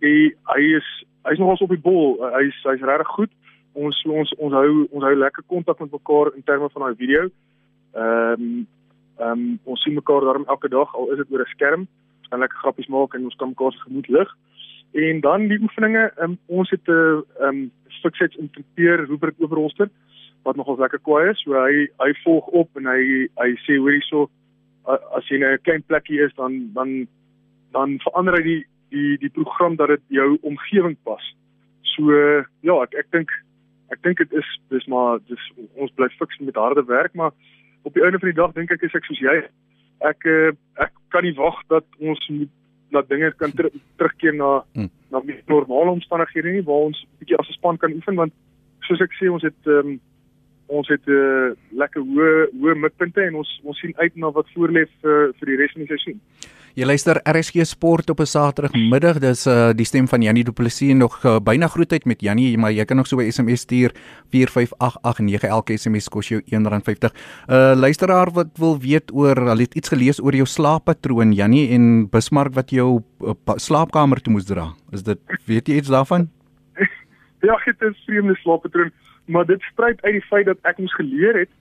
hy hy is hy's nogals op die bol. Hy's hy's regtig goed. Ons ons ons hou ons hou lekker kontak met mekaar in terme van daai video. Ehm um, Ehm um, ons sien mekaar daarom elke dag al is dit oor 'n skerm. Ons kan lekker grappies maak en ons kan mekaar se gemoed lig. En dan die oefeninge, um, ons het 'n uh, ehm um, success interpreteer Rupert Oberholster wat nogal lekker kwaai is. So hy hy volg op en hy hy sê hoor hierso as jy 'n klein plekkie is dan dan dan verander hy die die die program dat dit jou omgewing pas. So ja, ek ek dink ek dink dit is dis maar dis ons bly fiks met harde werk maar op die einde van die dag dink ek is ek soos jy. Ek uh, ek kan nie wag dat ons moet dat dinge kan ter, terugkeer na hmm. na normale omstandighede nie waar ons bietjie as 'n span kan oefen want soos ek sê ons het um, ons het 'n uh, lekker hoë hoë mikpunte en ons ons sien uit na wat voorlê vir vir die res van die seisoen. Jy luister RSG Sport op 'n Saterdagmiddag. Dis uh die stem van Jannie Du Plessis nog uh, byna groetheid met Jannie, maar jy kan nog so 'n SMS stuur 45889 elke SMS kos jou R1.50. Uh luisteraar wat wil weet oor, hulle het iets gelees oor jou slaappatroon Jannie en Bismarck wat jou uh, slaapkamer toe moes dra. Is dit weet jy iets daarvan? [laughs] ja, dit is 'n vreemde slaappatroon, maar dit spruit uit die feit dat ek moes geleer het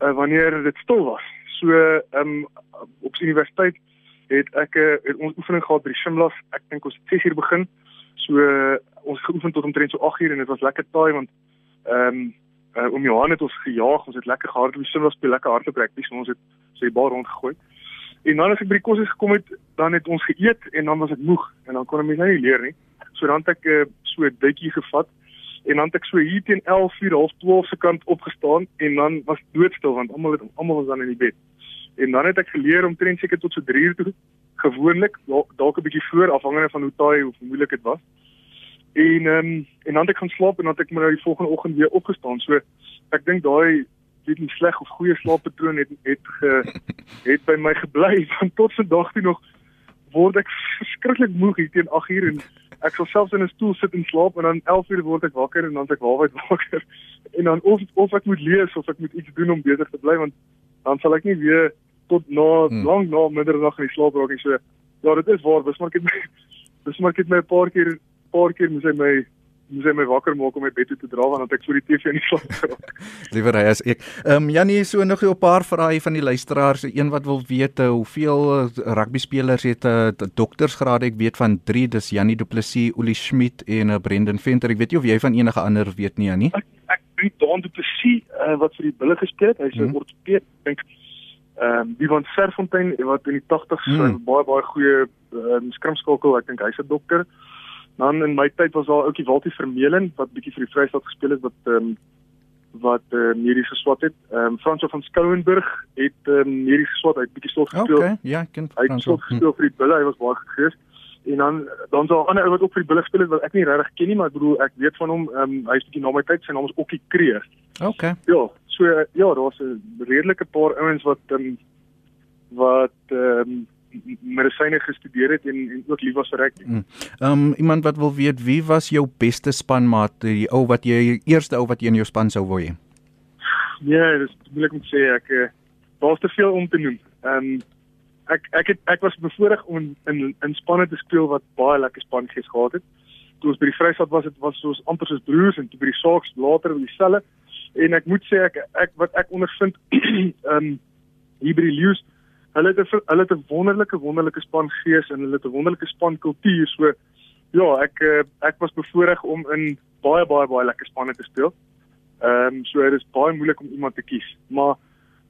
uh, wanneer dit stil was. So um op universiteit het ek uh, het ons oefening gehad by die Shimlas. Ek dink ons het 6uur begin. So uh, ons geoefen tot omtrent so 8uur en dit was lekker taai want ehm um, uh, om Johan het ons gejaag. Ons het lekker gehardloop. Die Shimlas speel lekker hardloop. So ons het so die bal rondgegooi. En dan as ek by die kos gekom het, dan het ons geëet en dan was ek moeg en dan kon ek mens nou nie leer nie. So dan het ek uh, so 'n dutjie gevat en dan het ek so hier teen 11:00 half 12 se kant opgestaan en dan was doodstil want almal het almal was dan in die bed en dan het ek geleer om tren seker tot so 3 uur toe gewoonlik dalk 'n bietjie voor afhangende van hoe taai of moeilik dit was. En ehm um, en dan het ek gaan slaap en dan het ek maar nou die volgende oggend weer opgestaan. So ek dink daai weet nie sleg of goeie slaappatroon het het ge, het by my [laughs] gebly van tot vandag toe nog word ek [laughs] verskriklik moeg hier teen 8 uur en ek sal selfs in 'n stoel sit en slaap en dan 11 uur word ek wakker en dan ek waarheid [laughs] wakker en dan of of ek moet lees of ek moet iets doen om beter te bly want dan sal ek nie weer tot na hmm. lank na middernag in die slaap raak en so ja dit is waar Bismarck het my [laughs] Bismarck het my 'n paar keer paar keer moes hy my moes hy my wakker maak om my bed toe te dra want ek voor die TV in die slaap geraak. [laughs] Liewer hy as ek. Ehm um, Janie so nog 'n paar vrae van die luisteraars. Een wat wil weet uh, hoeveel uh, rugby spelers het 'n uh, doktorsgraad? Ek weet van 3, dis Janie Du Plessis, Uli Schmidt en uh, Brendan Venter. Ek weet nie of jy van enige ander weet nie, Janie. Ek ek weet Dan Du Plessis uh, wat vir die bulle gespeel het. Hy's 'n hmm. ortoped, dink Ehm um, die van Serfontein wat in die 80s hmm. baie baie goeie um, skrimskakel, ek dink hy's 'n dokter. Dan in my tyd was daar ouetjie Waltie Vermeulen wat bietjie vir die Vrystaat gespeel het wat ehm um, wat uh, medies geswat het. Ehm um, Frans van Skouenburg het ehm um, medies geswat, hy het bietjie slot gespeel. Okay, ja, ek ken Frans. Hy het slot gespeel hm. vir die Bulle, hy was baie gegees. En dan dan so 'n ander ou wat ook vir die Bulle gespeel het wat ek nie regtig ken nie, maar ek bedoel ek weet van hom, ehm um, hy's bietjie na my tyd, sy naam is Okkie Kreer. Okay. Ja, so ja, daar's 'n redelike paar ouens wat um, wat ehm um, medisyne gestudeer het en en ook lief was vir rugby. Mm. Ehm um, iemand wat wil weet wie was jou beste spanmaat, die ou wat jy eerste ou wat jy in jou span sou wou hê? Ja, dis moeilik om te sê ek uh, daar's te veel om te noem. Ehm um, ek ek het ek was bevoorreg om in in spanne te speel wat baie lekker spangees gehad het. Toe ons by die Vrystaat was, dit was soos amper soos broers en toe by die Sharks later by dieselfde en ek moet sê ek ek wat ek ondervind [clears throat] ehm um, hier by die Lions hulle het 'n hulle het 'n wonderlike wonderlike span gees en hulle het 'n wonderlike span kultuur. So ja, ek eh, ek was bevoorreg om in baie baie baie lekker spanne te speel. Ehm um, so dit is baie moeilik om iemand te kies, maar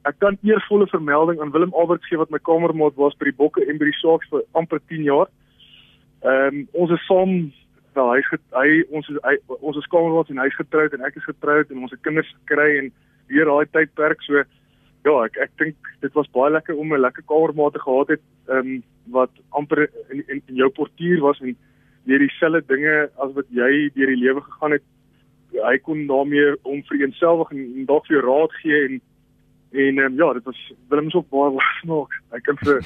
ek kan eervolle vermelding aan Willem Alberts gee wat my kamermaat was by die Bokke en by die Sharks vir amper 10 jaar. Ehm um, ons is saam wel hy hy ons is hy, ons is kamermaats en hy's getroud en ek is getroud en ons het kinders gekry en weer daai tydperk so ja ek ek dink dit was baie lekker om 'n lekker kamermaat te gehad het ehm um, wat amper in, in, in jou portuier was en deur dieselfde dinge as wat jy deur die lewe gegaan het hy kon daarmee om vir eenselfig en, en dalk vir raad gee en en um, ja dit was Willem se ook baie [laughs] smaak hy kan vir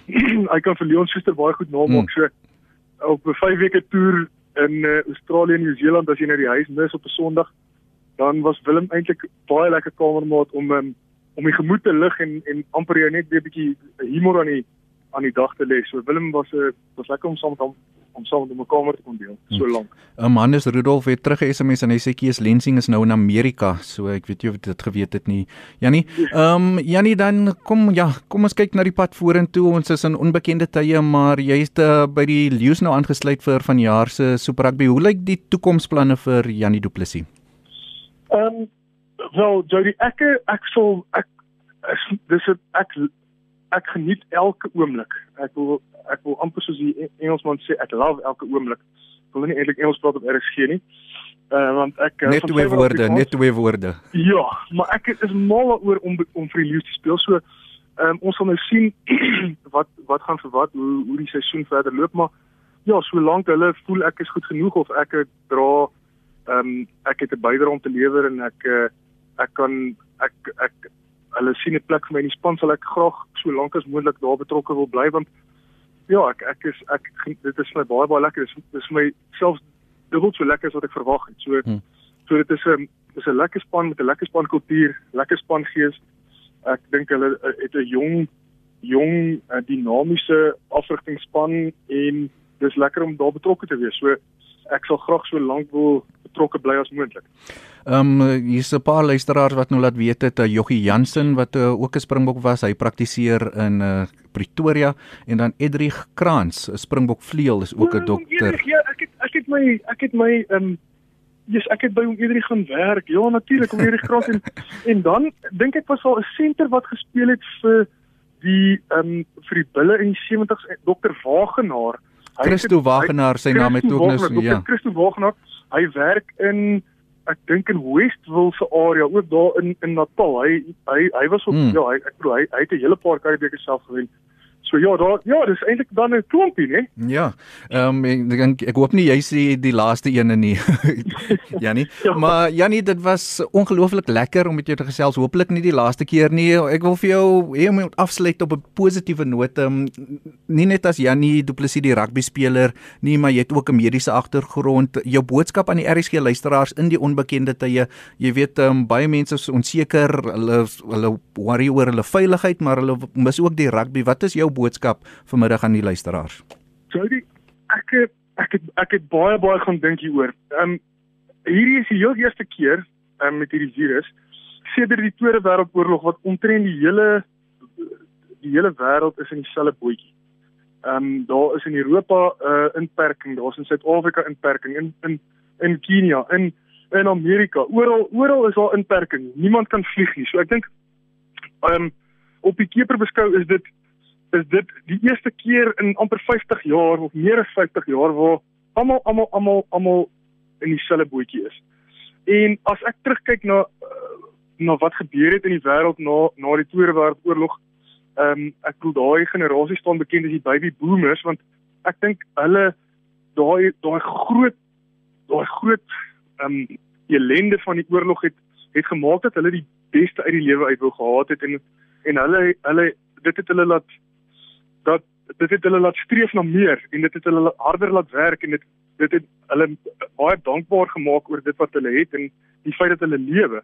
[clears throat] hy kan vir Leon Schuster baie goed namaak hmm. so op 'n 5 weke toer in uh, Australië en Nieu-Seeland as jy na die huis mis op 'n Sondag dan was Willem eintlik baie lekker kamermaat om um, om die gemoed te lig en en amper net 'n bietjie humor aan die aan die dag te lê. So Willem was 'n uh, was lekker om saam met hom om saam met 'n kamer te kon deel so hm. lank. 'n Man is Rudolf het terug SMS en hy sê Kees Lensing is nou in Amerika. So ek weet jy of dit geweet het nie. Jannie, ehm um, Jannie dan kom ja, kom ons kyk na die pad vorentoe. Ons is in onbekende tye, maar jy is uh, by die Lions nou aangesluit vir vanjaar se Super Rugby. Hoe lyk die toekomsplanne vir Jannie Du Plessis? Ehm um, wel, Jody, ek ek sal ek dis ek ek geniet elke oomblik. Ek wil ek wil amper soos die Engelsman sê ek love elke oomblik. Ek wil nie eintlik Engels praat op RSG nie. Uh want ek uh, net twee woorde, net twee woorde. Ja, maar ek is mal oor om om vir die Lions te speel. So ehm um, ons gaan nou sien [clears throat] wat wat gaan vir wat hoe hoe die seisoen verder loop, maar ja, solank hulle voel ek is goed genoeg of ek dra ehm um, ek het 'n bydrae om te lewer en ek uh, ek kan ek ek hulle sien 'n plek vir my in die span sal ek graag so lank as moontlik daar betrokke wil bly want ja ek ek is ek dit is vir my baie baie lekker. Dis dis vir my selfs dubbel so lekker as wat ek verwag het. So hmm. so dit is 'n dis 'n lekker span met 'n lekker span kultuur lekker span gees ek dink hulle eh, het 'n jong jong eh, dinamiese afrigtingspan en dis lekker om daar betrokke te wees. So ek sal graag so lank wil betrokke bly as moontlik. Ehm um, hier's 'n paar luisteraars wat nou laat weet het uh, Joggie Jansen wat uh, ook 'n Springbok was, hy praktiseer in uh, Pretoria en dan Edrich Krans, 'n Springbok vleuel is ook 'n dokter. Ja, ek het ek het my ek het my ehm um, yes, ek het by hom Edrich gaan werk. Ja, natuurlik om Edrich Krans en [laughs] en dan dink ek was al 'n senter wat gespeel het vir die ehm um, vir die bulle in die 70s dokter Wagenaar. Christo Wagenaar sy naam het ook nou ja. Christo Wagenaar, hy werk in ek dink in Westville se area, ook daar in in Natal. Hy hy hy was op hmm. ja, hy ek bedoel hy hy het 'n hele paar Karibeeke self gewen. So ja, daar ja, dis eintlik dan 'n klompie, né? Ja. Ehm um, ek dink ek hoop nie jy sê die laaste een [laughs] nie. Janie. [laughs] ja. Maar Janie, dit was ongelooflik lekker om met jou te gesels. Hoopelik nie die laaste keer nie. Ek wil vir jou hê om afsluit op 'n positiewe noot. Um, nie net as Janie Du Plessis die rugby speler nie, maar jy het ook 'n mediese agtergrond. Jou boodskap aan die RSG luisteraars in die onbekende tye. Jy weet, um, baie mense is onseker. Hulle hulle worry oor hulle veiligheid, maar hulle mis ook die rugby. Wat is jou boodskap vanmiddag aan die luisteraars? Jody, ek ek het ek het baie baie gaan dink hieroor. Ehm um, hierdie is die heel eerste keer um, met hierdie virus sedert die Tweede Wêreldoorlog wat omtrent die hele die hele wêreld is in dieselfde bootjie. Ehm um, daar is in Europa 'n uh, inperking, daar's in Suid-Afrika inperking, in in in Kenia, in in Amerika, oral oral is daar inperking. Niemand kan vlieg nie. So ek dink ehm um, op die keper beskou is dit is dit die eerste keer in amper 50 jaar of meer as 50 jaar waar almal almal almal almal in dieselfde bootjie is. En as ek terugkyk na uh, na wat gebeur het in die wêreld na na die Tweede Wêreldoorlog, ehm um, ek bedoel daai generasie staan bekend as die baby boomers want ek dink hulle daai daai groot daai groot ehm um, ellende van die oorlog het het gemaak dat hulle die beste uit die lewe uit wou gehad het en en hulle hulle dit het hulle laat dat dit het hulle laat streef na meer en dit het hulle harder laat werk en dit dit het hulle baie dankbaar gemaak oor dit wat hulle het en die feit dat hulle lewe.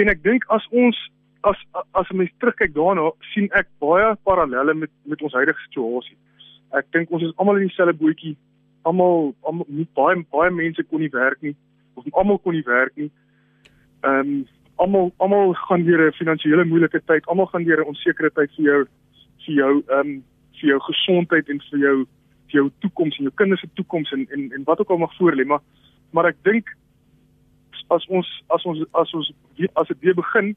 En ek dink as ons as as ons terugkyk daarna, sien ek baie parallelle met met ons huidige situasie. Ek dink ons is almal in dieselfde bootjie. Almal almal nie baie baie mense kon nie werk nie of almal kon nie werk nie. Ehm um, almal almal gaan deur 'n finansiële moeilike tyd. Almal gaan deur 'n onsekere tyd vir jou vir jou ehm um, vir jou gesondheid en vir jou vir jou toekoms en jou kinders se toekoms en, en en wat ook al mag voorlê maar maar ek dink as ons as ons as ons as dit weer begin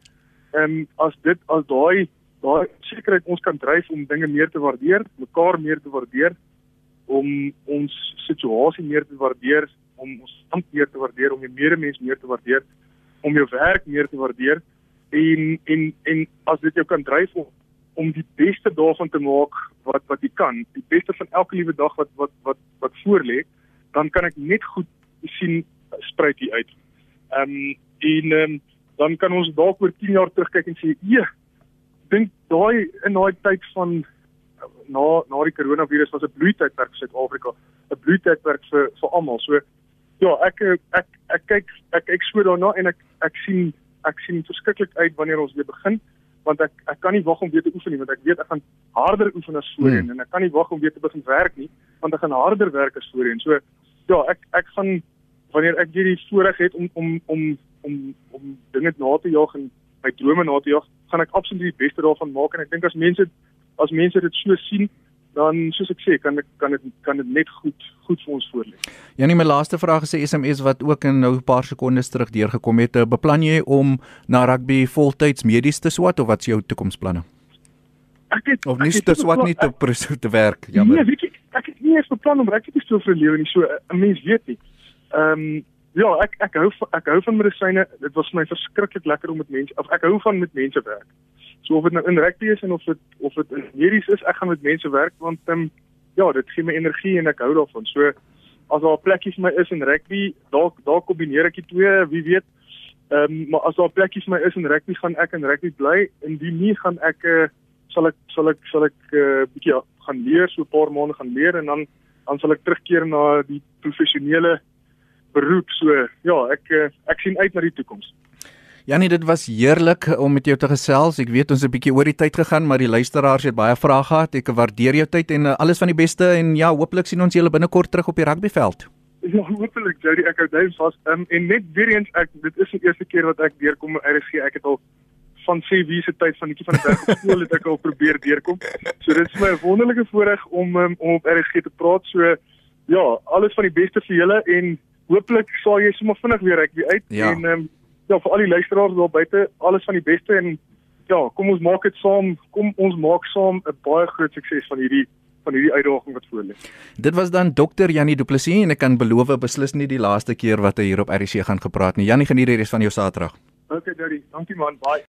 ehm um, as dit as daai daai sekerheid ons kan dryf om dinge meer te waardeer, mekaar meer te waardeer, om ons situasie meer te waardeer, om ons land meer te waardeer, om die medemens meer te waardeer, om jou werk meer te waardeer en en en as dit jou kan dryf om om die beste daarvan te maak wat wat jy kan, die beste van elke liewe dag wat wat wat wat voorlê, dan kan ek net goed sien spruit hier uit. Ehm um, en um, dan kan ons dalk oor 10 jaar terugkyk en sê, "Ja, dink daai in daai tyd van na na die koronavirus was 'n bloeitydperk vir Suid-Afrika, 'n bloeitydperk vir vir almal." So ja, ek ek ek kyk ek kyk so daarna en ek ek sien ek sien verskriklik uit wanneer ons weer begin want ek ek kan nie wag om weer te oefen nie want ek weet ek gaan harder oefen as voorheen hmm. en ek kan nie wag om weer te begin werk nie want ek gaan harder werk as voorheen. So ja, ek ek gaan wanneer ek hierdie voorreg het om om om om om dinge na te jaag en my drome na te jaag, gaan ek absoluut die beste daarvan maak en ek dink as mense as mense dit so sien dan soos ek sê kan ek kan dit kan dit net goed goed vir ons voorlê. Janie my laaste vraag is 'n SMS wat ook in nou 'n paar sekondes terug deurgekom het. Beplan jy om na rugby voltyds medies te swat of wat is jou toekomsplanne? Ek het of nie te swat nie te te werk. Jammer. Nee, weet jy, ek het nie eens beplan om rugby te speel vir lewe nie. So 'n mens weet nie. Ehm um, ja, ek ek hou ek hou van medisyne. Dit was my verskriklik lekker om met mense of ek hou van met mense werk. So of dit nou in rugby is en of dit of dit in medies is, ek gaan met mense werk want ehm um, ja, dit gee my energie en ek hou daarvan. So as daar 'n plekkie vir my is in rugby, dalk dalk kombineer ek die twee, wie weet. Ehm um, maar as daar 'n plekkie vir my is in rugby, gaan ek in rugby bly. Indien nie gaan ek uh, sal ek sal ek sal ek 'n uh, eh, bietjie gaan leer, so 'n paar maande gaan leer en dan dan sal ek terugkeer na die professionele beroep. So ja, ek eh, ek sien uit na die toekoms. Janie, dit was heerlik om met jou te gesels. Ek weet ons het 'n bietjie oor die tyd gegaan, maar die luisteraars het baie vrae gehad. Ek waardeer jou tyd en eh, alles van die beste en ja, hooplik sien ons julle binnekort terug op die rugbyveld. Ja, hopelik, Jody, ek hou duim vas. Um, en net weer eens ek dit is die eerste keer wat ek deurkom by RSG. Ek het al van sê wie se tyd van netjie van die berg op skool het ek al probeer deurkom. So dit is my wonderlike voorreg om um, om op RSG te praat. So ja, alles van die beste vir julle en hooplik sal jy sommer vinnig weer uit uit ja. en ehm um, ja vir al die luisteraars daar buite alles van die beste en ja kom ons maak dit saam kom ons maak saam 'n baie groot sukses van hierdie van hierdie uitdaging wat voor lê. Dit was dan Dr. Janie Du Plessis en ek kan beloof beslis nie die laaste keer wat hy hier op RC gaan gepraat nie. Janie geniet die res van jou Saterdag. Okay, Daddy. Dankie man. Bye.